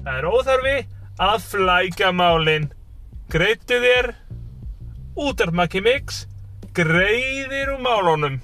Það er óþarfi að flækja málin. Greittu þér, útarmakki mix, greiðir úr málunum.